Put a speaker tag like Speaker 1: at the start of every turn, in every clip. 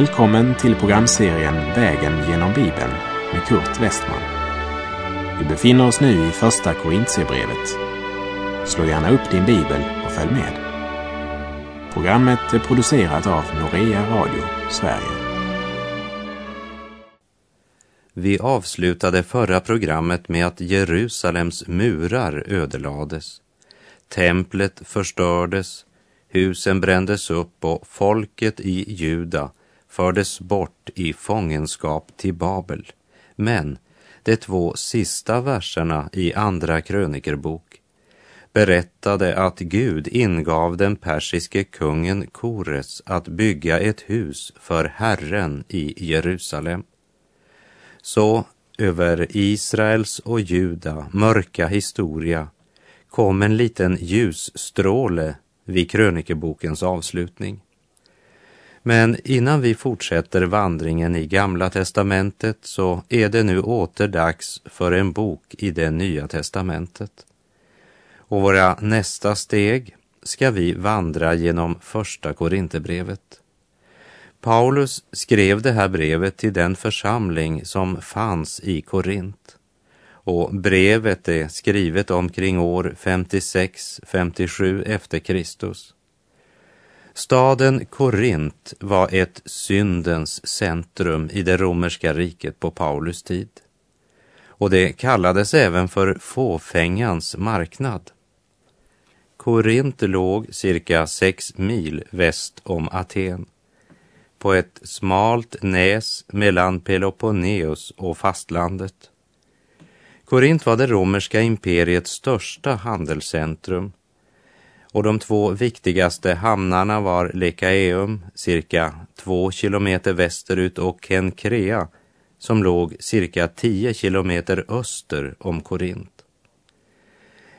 Speaker 1: Välkommen till programserien Vägen genom Bibeln med Kurt Westman. Vi befinner oss nu i Första Korintierbrevet. Slå gärna upp din bibel och följ med. Programmet är producerat av Norea Radio Sverige.
Speaker 2: Vi avslutade förra programmet med att Jerusalems murar ödelades. Templet förstördes, husen brändes upp och folket i Juda fördes bort i fångenskap till Babel. Men de två sista verserna i Andra krönikerbok berättade att Gud ingav den persiske kungen Kores att bygga ett hus för Herren i Jerusalem. Så över Israels och Juda mörka historia kom en liten ljusstråle vid krönikebokens avslutning. Men innan vi fortsätter vandringen i Gamla testamentet så är det nu åter dags för en bok i det Nya testamentet. Och våra nästa steg ska vi vandra genom Första Korinthierbrevet. Paulus skrev det här brevet till den församling som fanns i Korint. Och brevet är skrivet omkring år 56-57 efter Kristus. Staden Korint var ett syndens centrum i det romerska riket på Paulus tid. Och det kallades även för fåfängans marknad. Korint låg cirka sex mil väst om Aten på ett smalt näs mellan Peloponneus och fastlandet. Korint var det romerska imperiets största handelscentrum och de två viktigaste hamnarna var Lekaeum, cirka två kilometer västerut och Kenkrea, som låg cirka tio kilometer öster om Korint.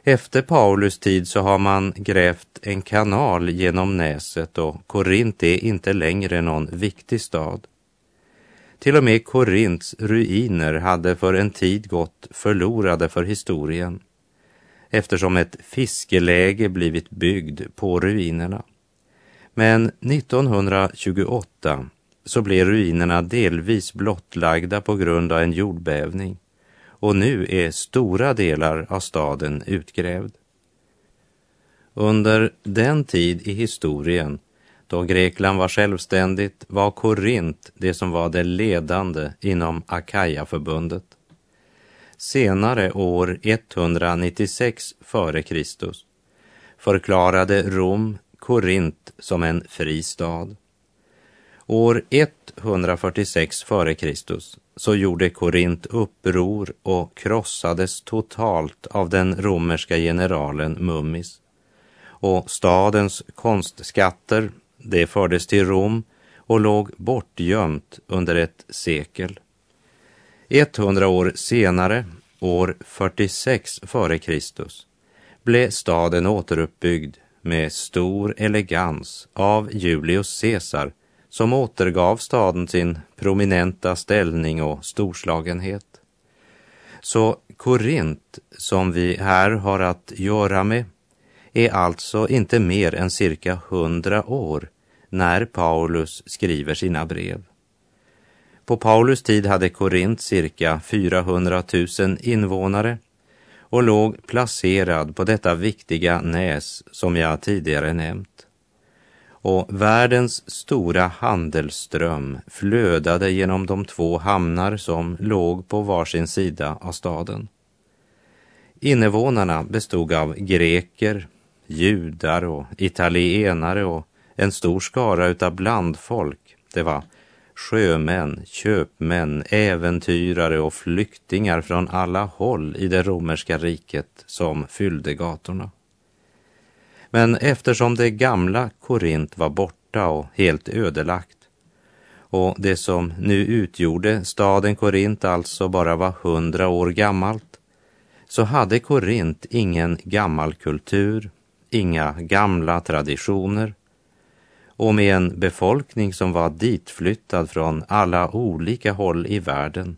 Speaker 2: Efter Paulus tid så har man grävt en kanal genom näset och Korint är inte längre någon viktig stad. Till och med Korints ruiner hade för en tid gått förlorade för historien eftersom ett fiskeläge blivit byggd på ruinerna. Men 1928 så blev ruinerna delvis blottlagda på grund av en jordbävning och nu är stora delar av staden utgrävd. Under den tid i historien då Grekland var självständigt var Korint det som var det ledande inom Akaja-förbundet. Senare år 196 f.Kr. förklarade Rom Korint som en fri stad. År 146 f.Kr. så gjorde Korint uppror och krossades totalt av den romerska generalen Mummis. Och stadens konstskatter, det fördes till Rom och låg bortgömt under ett sekel. 100 år senare, år 46 f.Kr. blev staden återuppbyggd med stor elegans av Julius Caesar som återgav staden sin prominenta ställning och storslagenhet. Så Korint, som vi här har att göra med, är alltså inte mer än cirka hundra år när Paulus skriver sina brev. På Paulus tid hade Korint cirka 400 000 invånare och låg placerad på detta viktiga näs som jag tidigare nämnt. Och världens stora handelsström flödade genom de två hamnar som låg på varsin sida av staden. Invånarna bestod av greker, judar och italienare och en stor skara utav blandfolk. Det var sjömän, köpmän, äventyrare och flyktingar från alla håll i det romerska riket som fyllde gatorna. Men eftersom det gamla Korint var borta och helt ödelagt och det som nu utgjorde staden Korint alltså bara var hundra år gammalt så hade Korint ingen gammal kultur, inga gamla traditioner och med en befolkning som var ditflyttad från alla olika håll i världen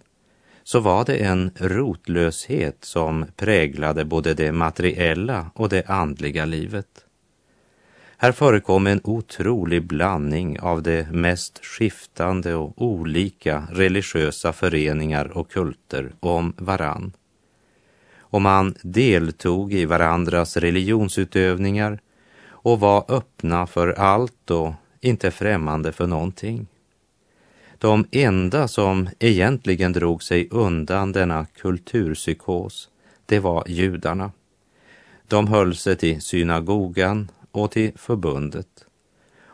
Speaker 2: så var det en rotlöshet som präglade både det materiella och det andliga livet. Här förekom en otrolig blandning av de mest skiftande och olika religiösa föreningar och kulter om varann. Och man deltog i varandras religionsutövningar och var öppna för allt och inte främmande för någonting. De enda som egentligen drog sig undan denna kulturpsykos, det var judarna. De höll sig till synagogan och till förbundet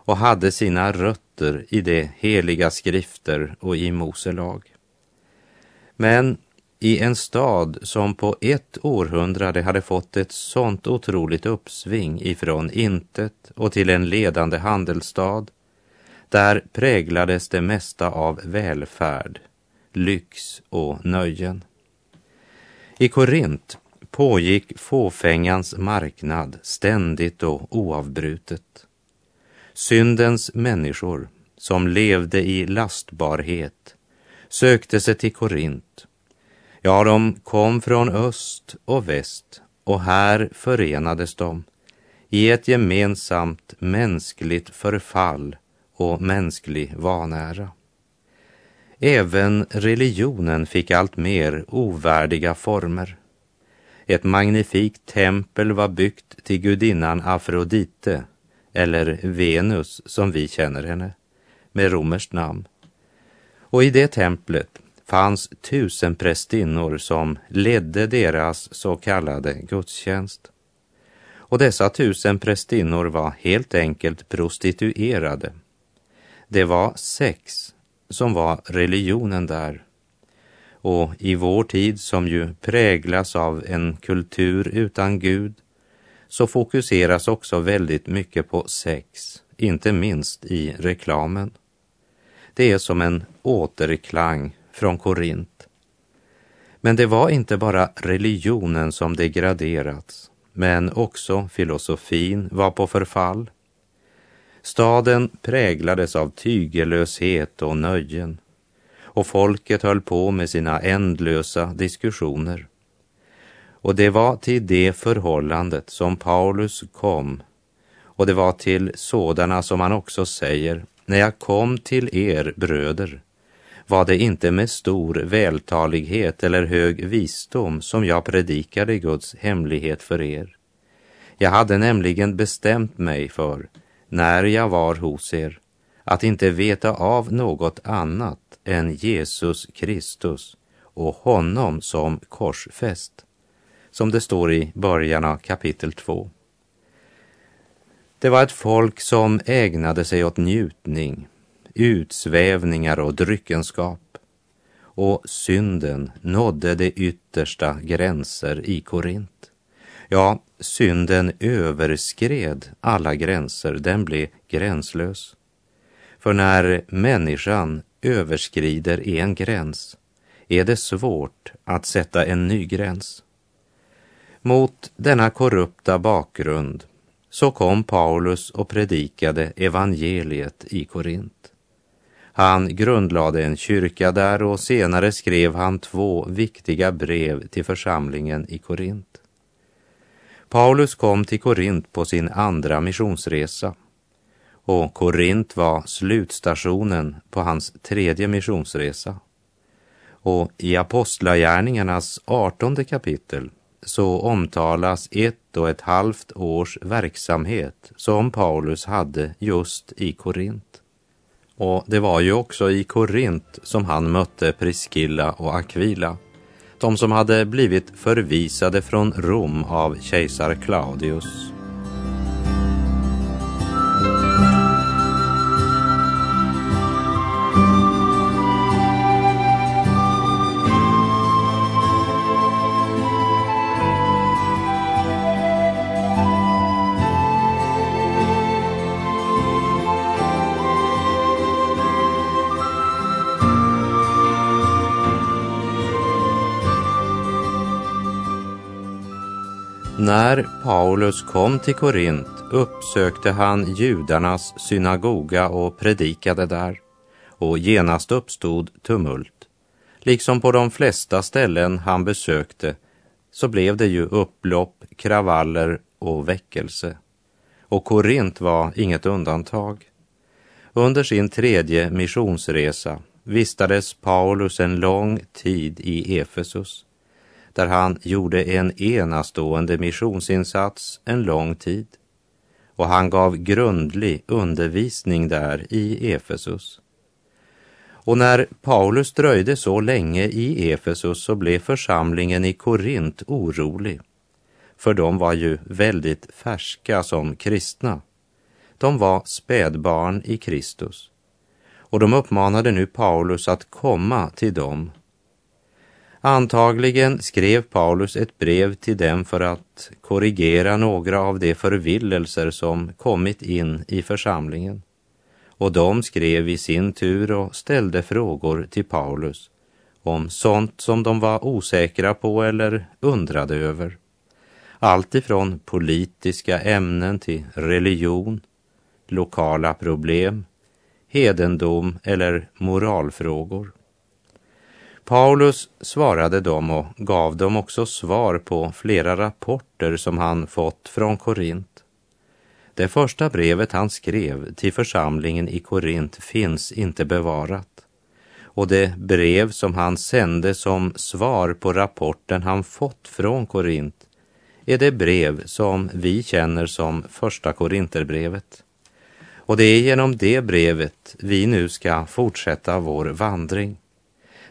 Speaker 2: och hade sina rötter i de heliga skrifter och i Mose lag. Men i en stad som på ett århundrade hade fått ett sånt otroligt uppsving ifrån intet och till en ledande handelsstad, där präglades det mesta av välfärd, lyx och nöjen. I Korint pågick fåfängans marknad ständigt och oavbrutet. Syndens människor som levde i lastbarhet sökte sig till Korint. Ja, de kom från öst och väst och här förenades de i ett gemensamt mänskligt förfall och mänsklig vanära. Även religionen fick allt mer ovärdiga former. Ett magnifikt tempel var byggt till gudinnan Afrodite, eller Venus som vi känner henne, med romerskt namn. Och i det templet fanns tusen prästinnor som ledde deras så kallade gudstjänst. Och dessa tusen prästinnor var helt enkelt prostituerade. Det var sex som var religionen där och i vår tid som ju präglas av en kultur utan Gud så fokuseras också väldigt mycket på sex, inte minst i reklamen. Det är som en återklang från Korint. Men det var inte bara religionen som degraderats, men också filosofin var på förfall. Staden präglades av tygellöshet och nöjen och folket höll på med sina ändlösa diskussioner. Och det var till det förhållandet som Paulus kom och det var till sådana som han också säger, när jag kom till er bröder var det inte med stor vältalighet eller hög visdom som jag predikade Guds hemlighet för er. Jag hade nämligen bestämt mig för, när jag var hos er, att inte veta av något annat än Jesus Kristus och honom som korsfäst, som det står i början av kapitel 2. Det var ett folk som ägnade sig åt njutning, utsvävningar och dryckenskap och synden nådde de yttersta gränser i Korint. Ja, synden överskred alla gränser, den blev gränslös. För när människan överskrider en gräns är det svårt att sätta en ny gräns. Mot denna korrupta bakgrund så kom Paulus och predikade evangeliet i Korint. Han grundlade en kyrka där och senare skrev han två viktiga brev till församlingen i Korint. Paulus kom till Korint på sin andra missionsresa och Korint var slutstationen på hans tredje missionsresa. Och i Apostlagärningarnas artonde kapitel så omtalas ett och ett halvt års verksamhet som Paulus hade just i Korint. Och det var ju också i Korint som han mötte Priscilla och Aquila, de som hade blivit förvisade från Rom av kejsar Claudius. När Paulus kom till Korint uppsökte han judarnas synagoga och predikade där och genast uppstod tumult. Liksom på de flesta ställen han besökte så blev det ju upplopp, kravaller och väckelse. och Korint var inget undantag. Under sin tredje missionsresa vistades Paulus en lång tid i Efesus där han gjorde en enastående missionsinsats en lång tid och han gav grundlig undervisning där i Efesus. Och när Paulus dröjde så länge i Efesus så blev församlingen i Korint orolig, för de var ju väldigt färska som kristna. De var spädbarn i Kristus och de uppmanade nu Paulus att komma till dem. Antagligen skrev Paulus ett brev till dem för att korrigera några av de förvillelser som kommit in i församlingen. Och de skrev i sin tur och ställde frågor till Paulus om sånt som de var osäkra på eller undrade över. Allt ifrån politiska ämnen till religion, lokala problem, hedendom eller moralfrågor. Paulus svarade dem och gav dem också svar på flera rapporter som han fått från Korint. Det första brevet han skrev till församlingen i Korint finns inte bevarat och det brev som han sände som svar på rapporten han fått från Korint är det brev som vi känner som första Korinterbrevet. Och det är genom det brevet vi nu ska fortsätta vår vandring.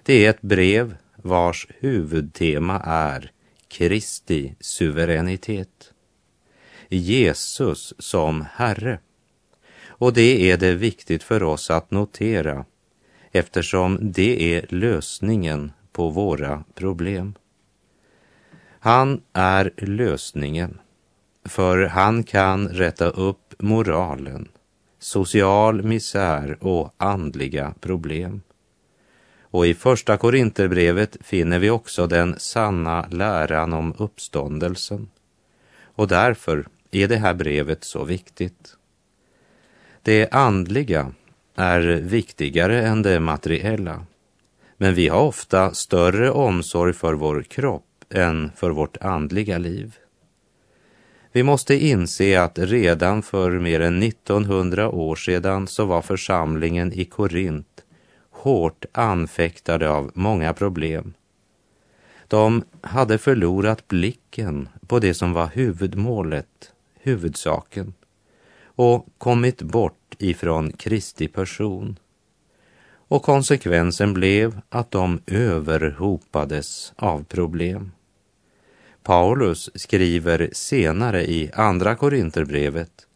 Speaker 2: Det är ett brev vars huvudtema är Kristi suveränitet. Jesus som Herre. Och det är det viktigt för oss att notera eftersom det är lösningen på våra problem. Han är lösningen, för han kan rätta upp moralen, social misär och andliga problem. Och i första Korinterbrevet finner vi också den sanna läran om uppståndelsen. Och därför är det här brevet så viktigt. Det andliga är viktigare än det materiella. Men vi har ofta större omsorg för vår kropp än för vårt andliga liv. Vi måste inse att redan för mer än 1900 år sedan så var församlingen i Korint hårt anfäktade av många problem. De hade förlorat blicken på det som var huvudmålet, huvudsaken och kommit bort ifrån Kristi person. Och konsekvensen blev att de överhopades av problem. Paulus skriver senare i Andra Korinterbrevet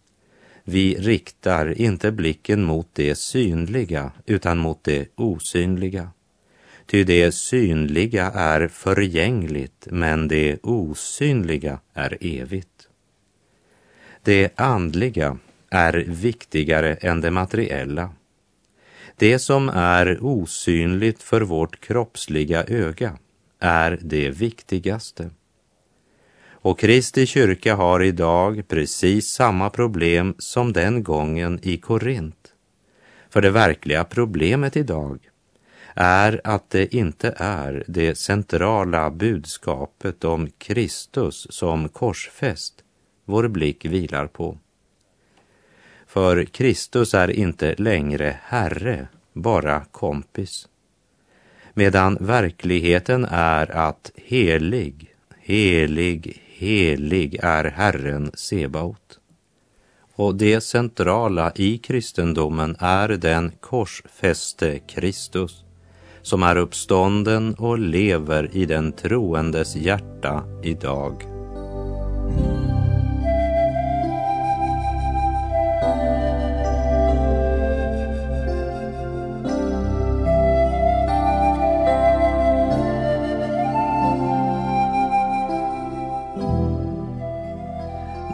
Speaker 2: vi riktar inte blicken mot det synliga utan mot det osynliga. Ty det synliga är förgängligt, men det osynliga är evigt. Det andliga är viktigare än det materiella. Det som är osynligt för vårt kroppsliga öga är det viktigaste. Och Kristi kyrka har idag precis samma problem som den gången i Korint. För det verkliga problemet idag är att det inte är det centrala budskapet om Kristus som korsfäst vår blick vilar på. För Kristus är inte längre Herre, bara kompis. Medan verkligheten är att helig, helig, Helig är Herren Sebaot. Och det centrala i kristendomen är den korsfäste Kristus som är uppstånden och lever i den troendes hjärta idag.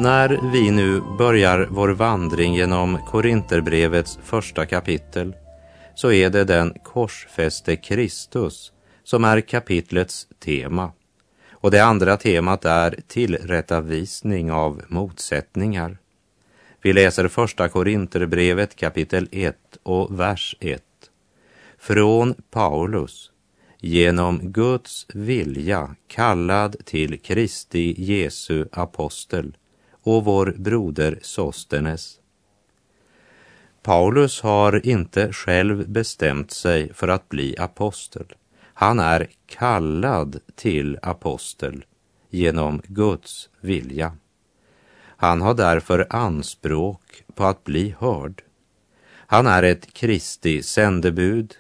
Speaker 2: När vi nu börjar vår vandring genom Korinterbrevets första kapitel så är det den korsfäste Kristus som är kapitlets tema. Och det andra temat är tillrättavisning av motsättningar. Vi läser första Korinterbrevet kapitel 1 och vers 1. Från Paulus, genom Guds vilja kallad till Kristi Jesu apostel och vår broder Sostenes. Paulus har inte själv bestämt sig för att bli apostel. Han är kallad till apostel genom Guds vilja. Han har därför anspråk på att bli hörd. Han är ett Kristi sändebud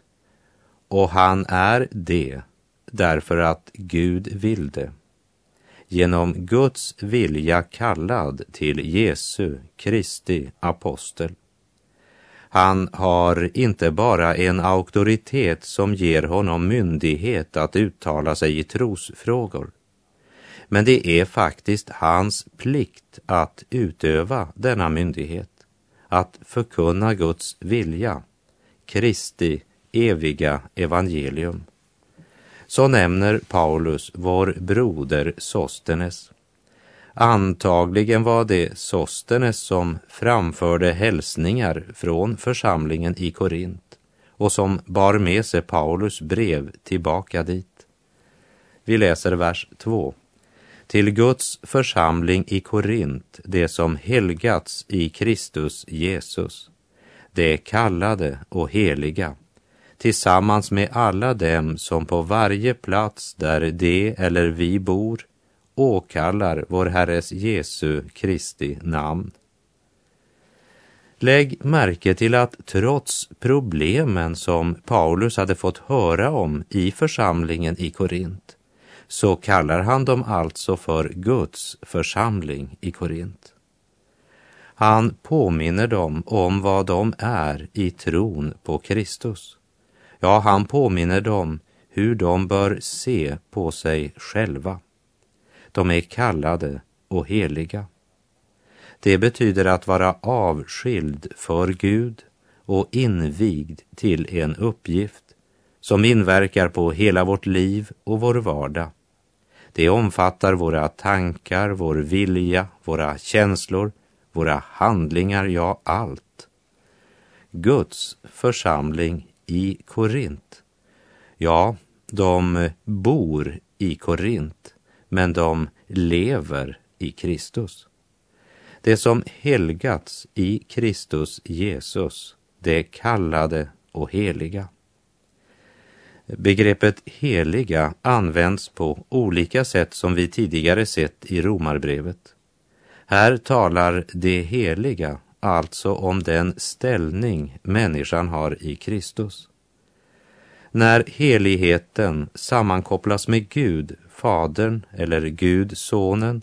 Speaker 2: och han är det därför att Gud vill det. Genom Guds vilja kallad till Jesu Kristi apostel. Han har inte bara en auktoritet som ger honom myndighet att uttala sig i trosfrågor. Men det är faktiskt hans plikt att utöva denna myndighet, att förkunna Guds vilja, Kristi eviga evangelium. Så nämner Paulus vår broder Sostenes. Antagligen var det Sostenes som framförde hälsningar från församlingen i Korint och som bar med sig Paulus brev tillbaka dit. Vi läser vers 2 till Guds församling i Korint, det som helgats i Kristus Jesus, det kallade och heliga, tillsammans med alla dem som på varje plats där de eller vi bor åkallar vår Herres Jesu Kristi namn. Lägg märke till att trots problemen som Paulus hade fått höra om i församlingen i Korint så kallar han dem alltså för Guds församling i Korint. Han påminner dem om vad de är i tron på Kristus. Ja, han påminner dem hur de bör se på sig själva. De är kallade och heliga. Det betyder att vara avskild för Gud och invigd till en uppgift som inverkar på hela vårt liv och vår vardag. Det omfattar våra tankar, vår vilja, våra känslor, våra handlingar, ja allt. Guds församling i Korint. Ja, de bor i Korint, men de lever i Kristus. Det som helgats i Kristus Jesus, det kallade och heliga. Begreppet heliga används på olika sätt som vi tidigare sett i Romarbrevet. Här talar det heliga alltså om den ställning människan har i Kristus. När heligheten sammankopplas med Gud, Fadern eller Gud, Sonen,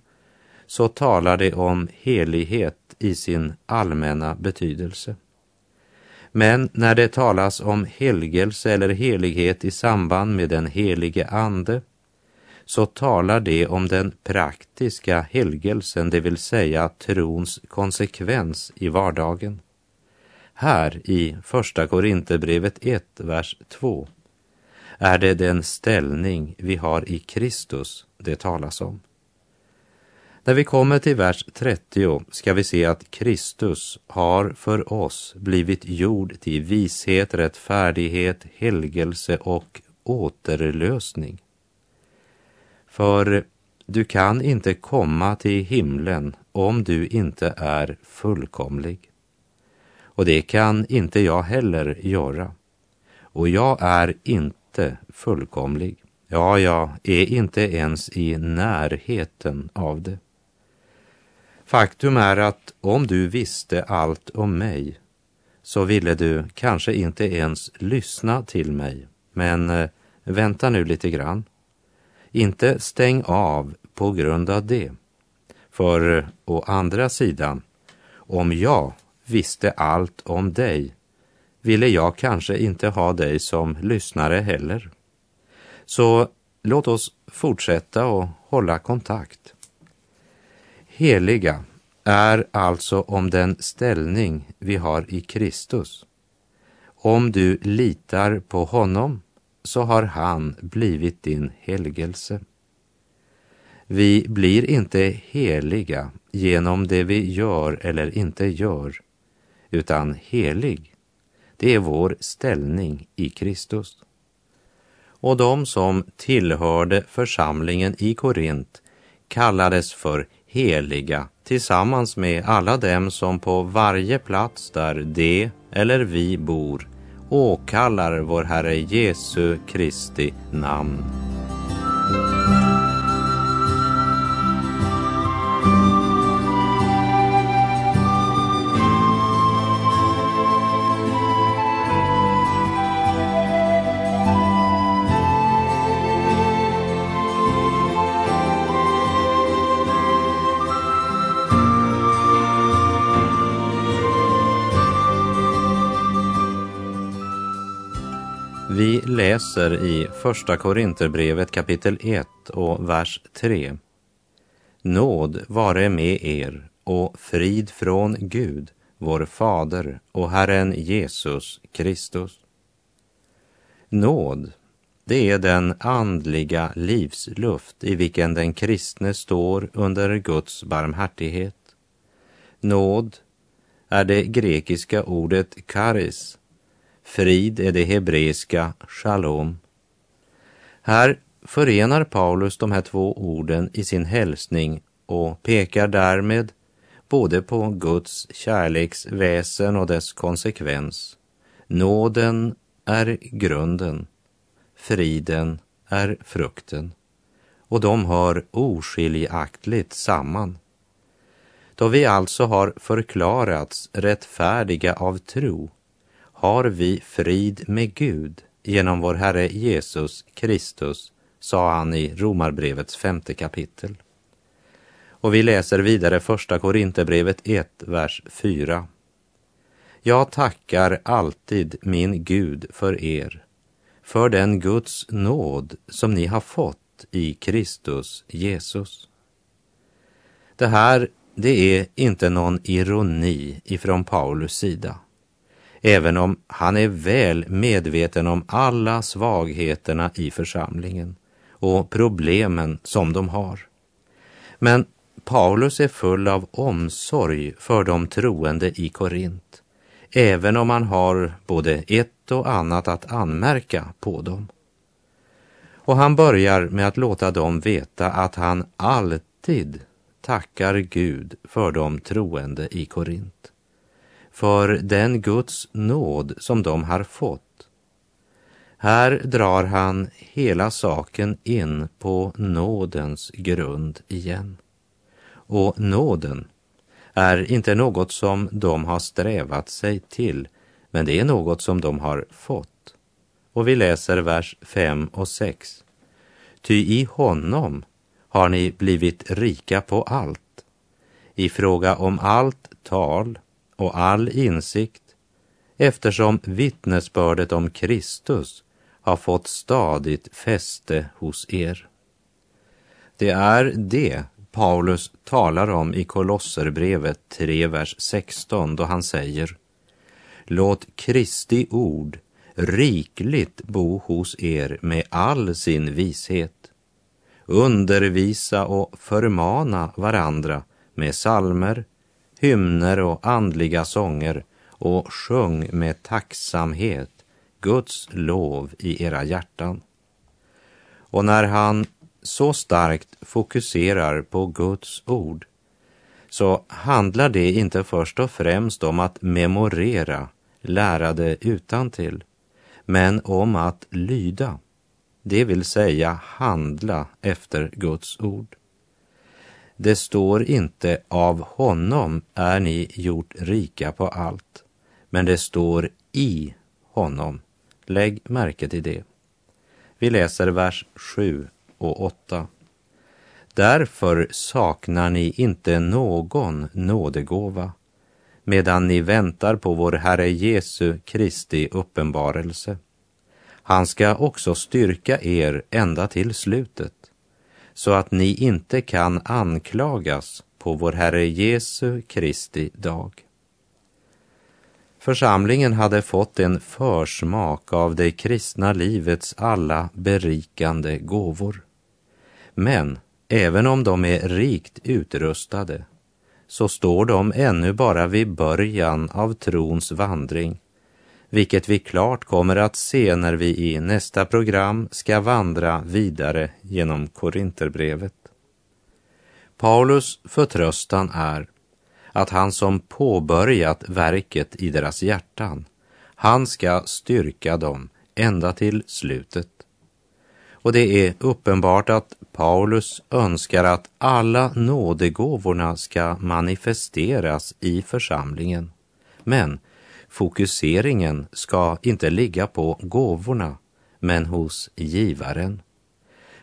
Speaker 2: så talar det om helighet i sin allmänna betydelse. Men när det talas om helgelse eller helighet i samband med den helige Ande så talar det om den praktiska helgelsen, det vill säga trons konsekvens i vardagen. Här i Första Korinthierbrevet 1, vers 2 är det den ställning vi har i Kristus det talas om. När vi kommer till vers 30 ska vi se att Kristus har för oss blivit gjord till vishet, rättfärdighet, helgelse och återlösning. För du kan inte komma till himlen om du inte är fullkomlig. Och det kan inte jag heller göra. Och jag är inte fullkomlig. Ja, jag är inte ens i närheten av det. Faktum är att om du visste allt om mig så ville du kanske inte ens lyssna till mig. Men eh, vänta nu lite grann. Inte stäng av på grund av det. För å andra sidan, om jag visste allt om dig ville jag kanske inte ha dig som lyssnare heller. Så låt oss fortsätta och hålla kontakt. Heliga är alltså om den ställning vi har i Kristus. Om du litar på honom så har han blivit din helgelse. Vi blir inte heliga genom det vi gör eller inte gör, utan helig, det är vår ställning i Kristus. Och de som tillhörde församlingen i Korint kallades för heliga tillsammans med alla dem som på varje plats där de eller vi bor åkallar vår Herre Jesu Kristi namn. Läser i Första Korinterbrevet kapitel 1 och vers 3. Nåd vare med er och frid från Gud, vår Fader och Herren Jesus Kristus. Nåd, det är den andliga livsluft i vilken den kristne står under Guds barmhärtighet. Nåd är det grekiska ordet karis Frid är det hebreiska shalom. Här förenar Paulus de här två orden i sin hälsning och pekar därmed både på Guds kärleksväsen och dess konsekvens. Nåden är grunden, friden är frukten och de hör oskiljaktligt samman. Då vi alltså har förklarats rättfärdiga av tro har vi frid med Gud genom vår Herre Jesus Kristus, sa han i Romarbrevets femte kapitel. Och vi läser vidare första Korinthierbrevet 1, vers 4. Jag tackar alltid min Gud för er, för den Guds nåd som ni har fått i Kristus Jesus. Det här, det är inte någon ironi ifrån Paulus sida även om han är väl medveten om alla svagheterna i församlingen och problemen som de har. Men Paulus är full av omsorg för de troende i Korint, även om han har både ett och annat att anmärka på dem. Och han börjar med att låta dem veta att han alltid tackar Gud för de troende i Korint för den Guds nåd som de har fått. Här drar han hela saken in på nådens grund igen. Och nåden är inte något som de har strävat sig till, men det är något som de har fått. Och vi läser vers 5 och 6. Ty i honom har ni blivit rika på allt, i fråga om allt tal och all insikt eftersom vittnesbördet om Kristus har fått stadigt fäste hos er. Det är det Paulus talar om i Kolosserbrevet 3, vers 16 då han säger Låt Kristi ord rikligt bo hos er med all sin vishet. Undervisa och förmana varandra med salmer, hymner och andliga sånger och sjung med tacksamhet Guds lov i era hjärtan. Och när han så starkt fokuserar på Guds ord så handlar det inte först och främst om att memorera, lära det utan till, men om att lyda, det vill säga handla efter Guds ord. Det står inte av honom är ni gjort rika på allt, men det står i honom. Lägg märke till det. Vi läser vers 7 och 8. Därför saknar ni inte någon nådegåva medan ni väntar på vår Herre Jesu Kristi uppenbarelse. Han ska också styrka er ända till slutet så att ni inte kan anklagas på vår Herre Jesu Kristi dag. Församlingen hade fått en försmak av det kristna livets alla berikande gåvor. Men även om de är rikt utrustade så står de ännu bara vid början av trons vandring vilket vi klart kommer att se när vi i nästa program ska vandra vidare genom Korinterbrevet. Paulus förtröstan är att han som påbörjat verket i deras hjärtan, han ska styrka dem ända till slutet. Och det är uppenbart att Paulus önskar att alla nådegåvorna ska manifesteras i församlingen. Men fokuseringen ska inte ligga på gåvorna, men hos givaren.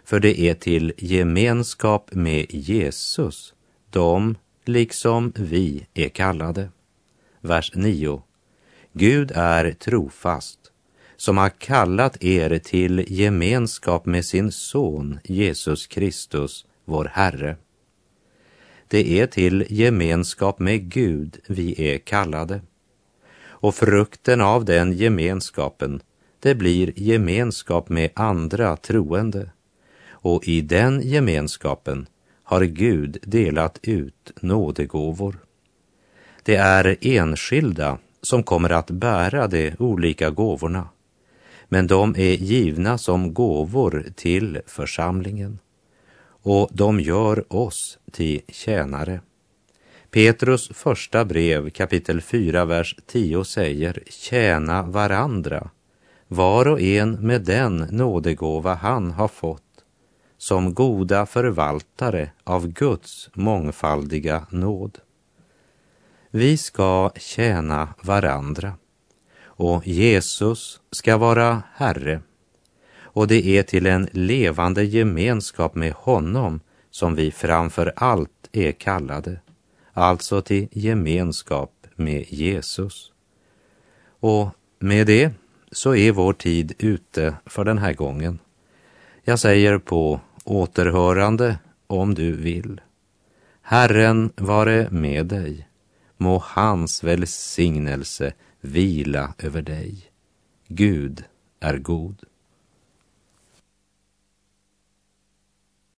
Speaker 2: För det är till gemenskap med Jesus de, liksom vi, är kallade. Vers 9. Gud är trofast som har kallat er till gemenskap med sin son Jesus Kristus, vår Herre. Det är till gemenskap med Gud vi är kallade. Och frukten av den gemenskapen, det blir gemenskap med andra troende. Och i den gemenskapen har Gud delat ut nådegåvor. Det är enskilda som kommer att bära de olika gåvorna men de är givna som gåvor till församlingen och de gör oss till tjänare. Petrus första brev kapitel 4, vers 10 säger tjäna varandra, var och en med den nådegåva han har fått, som goda förvaltare av Guds mångfaldiga nåd. Vi ska tjäna varandra och Jesus ska vara Herre. Och det är till en levande gemenskap med honom som vi framför allt är kallade, alltså till gemenskap med Jesus. Och med det så är vår tid ute för den här gången. Jag säger på återhörande om du vill. Herren vare med dig. Må hans välsignelse vila över dig. Gud är god.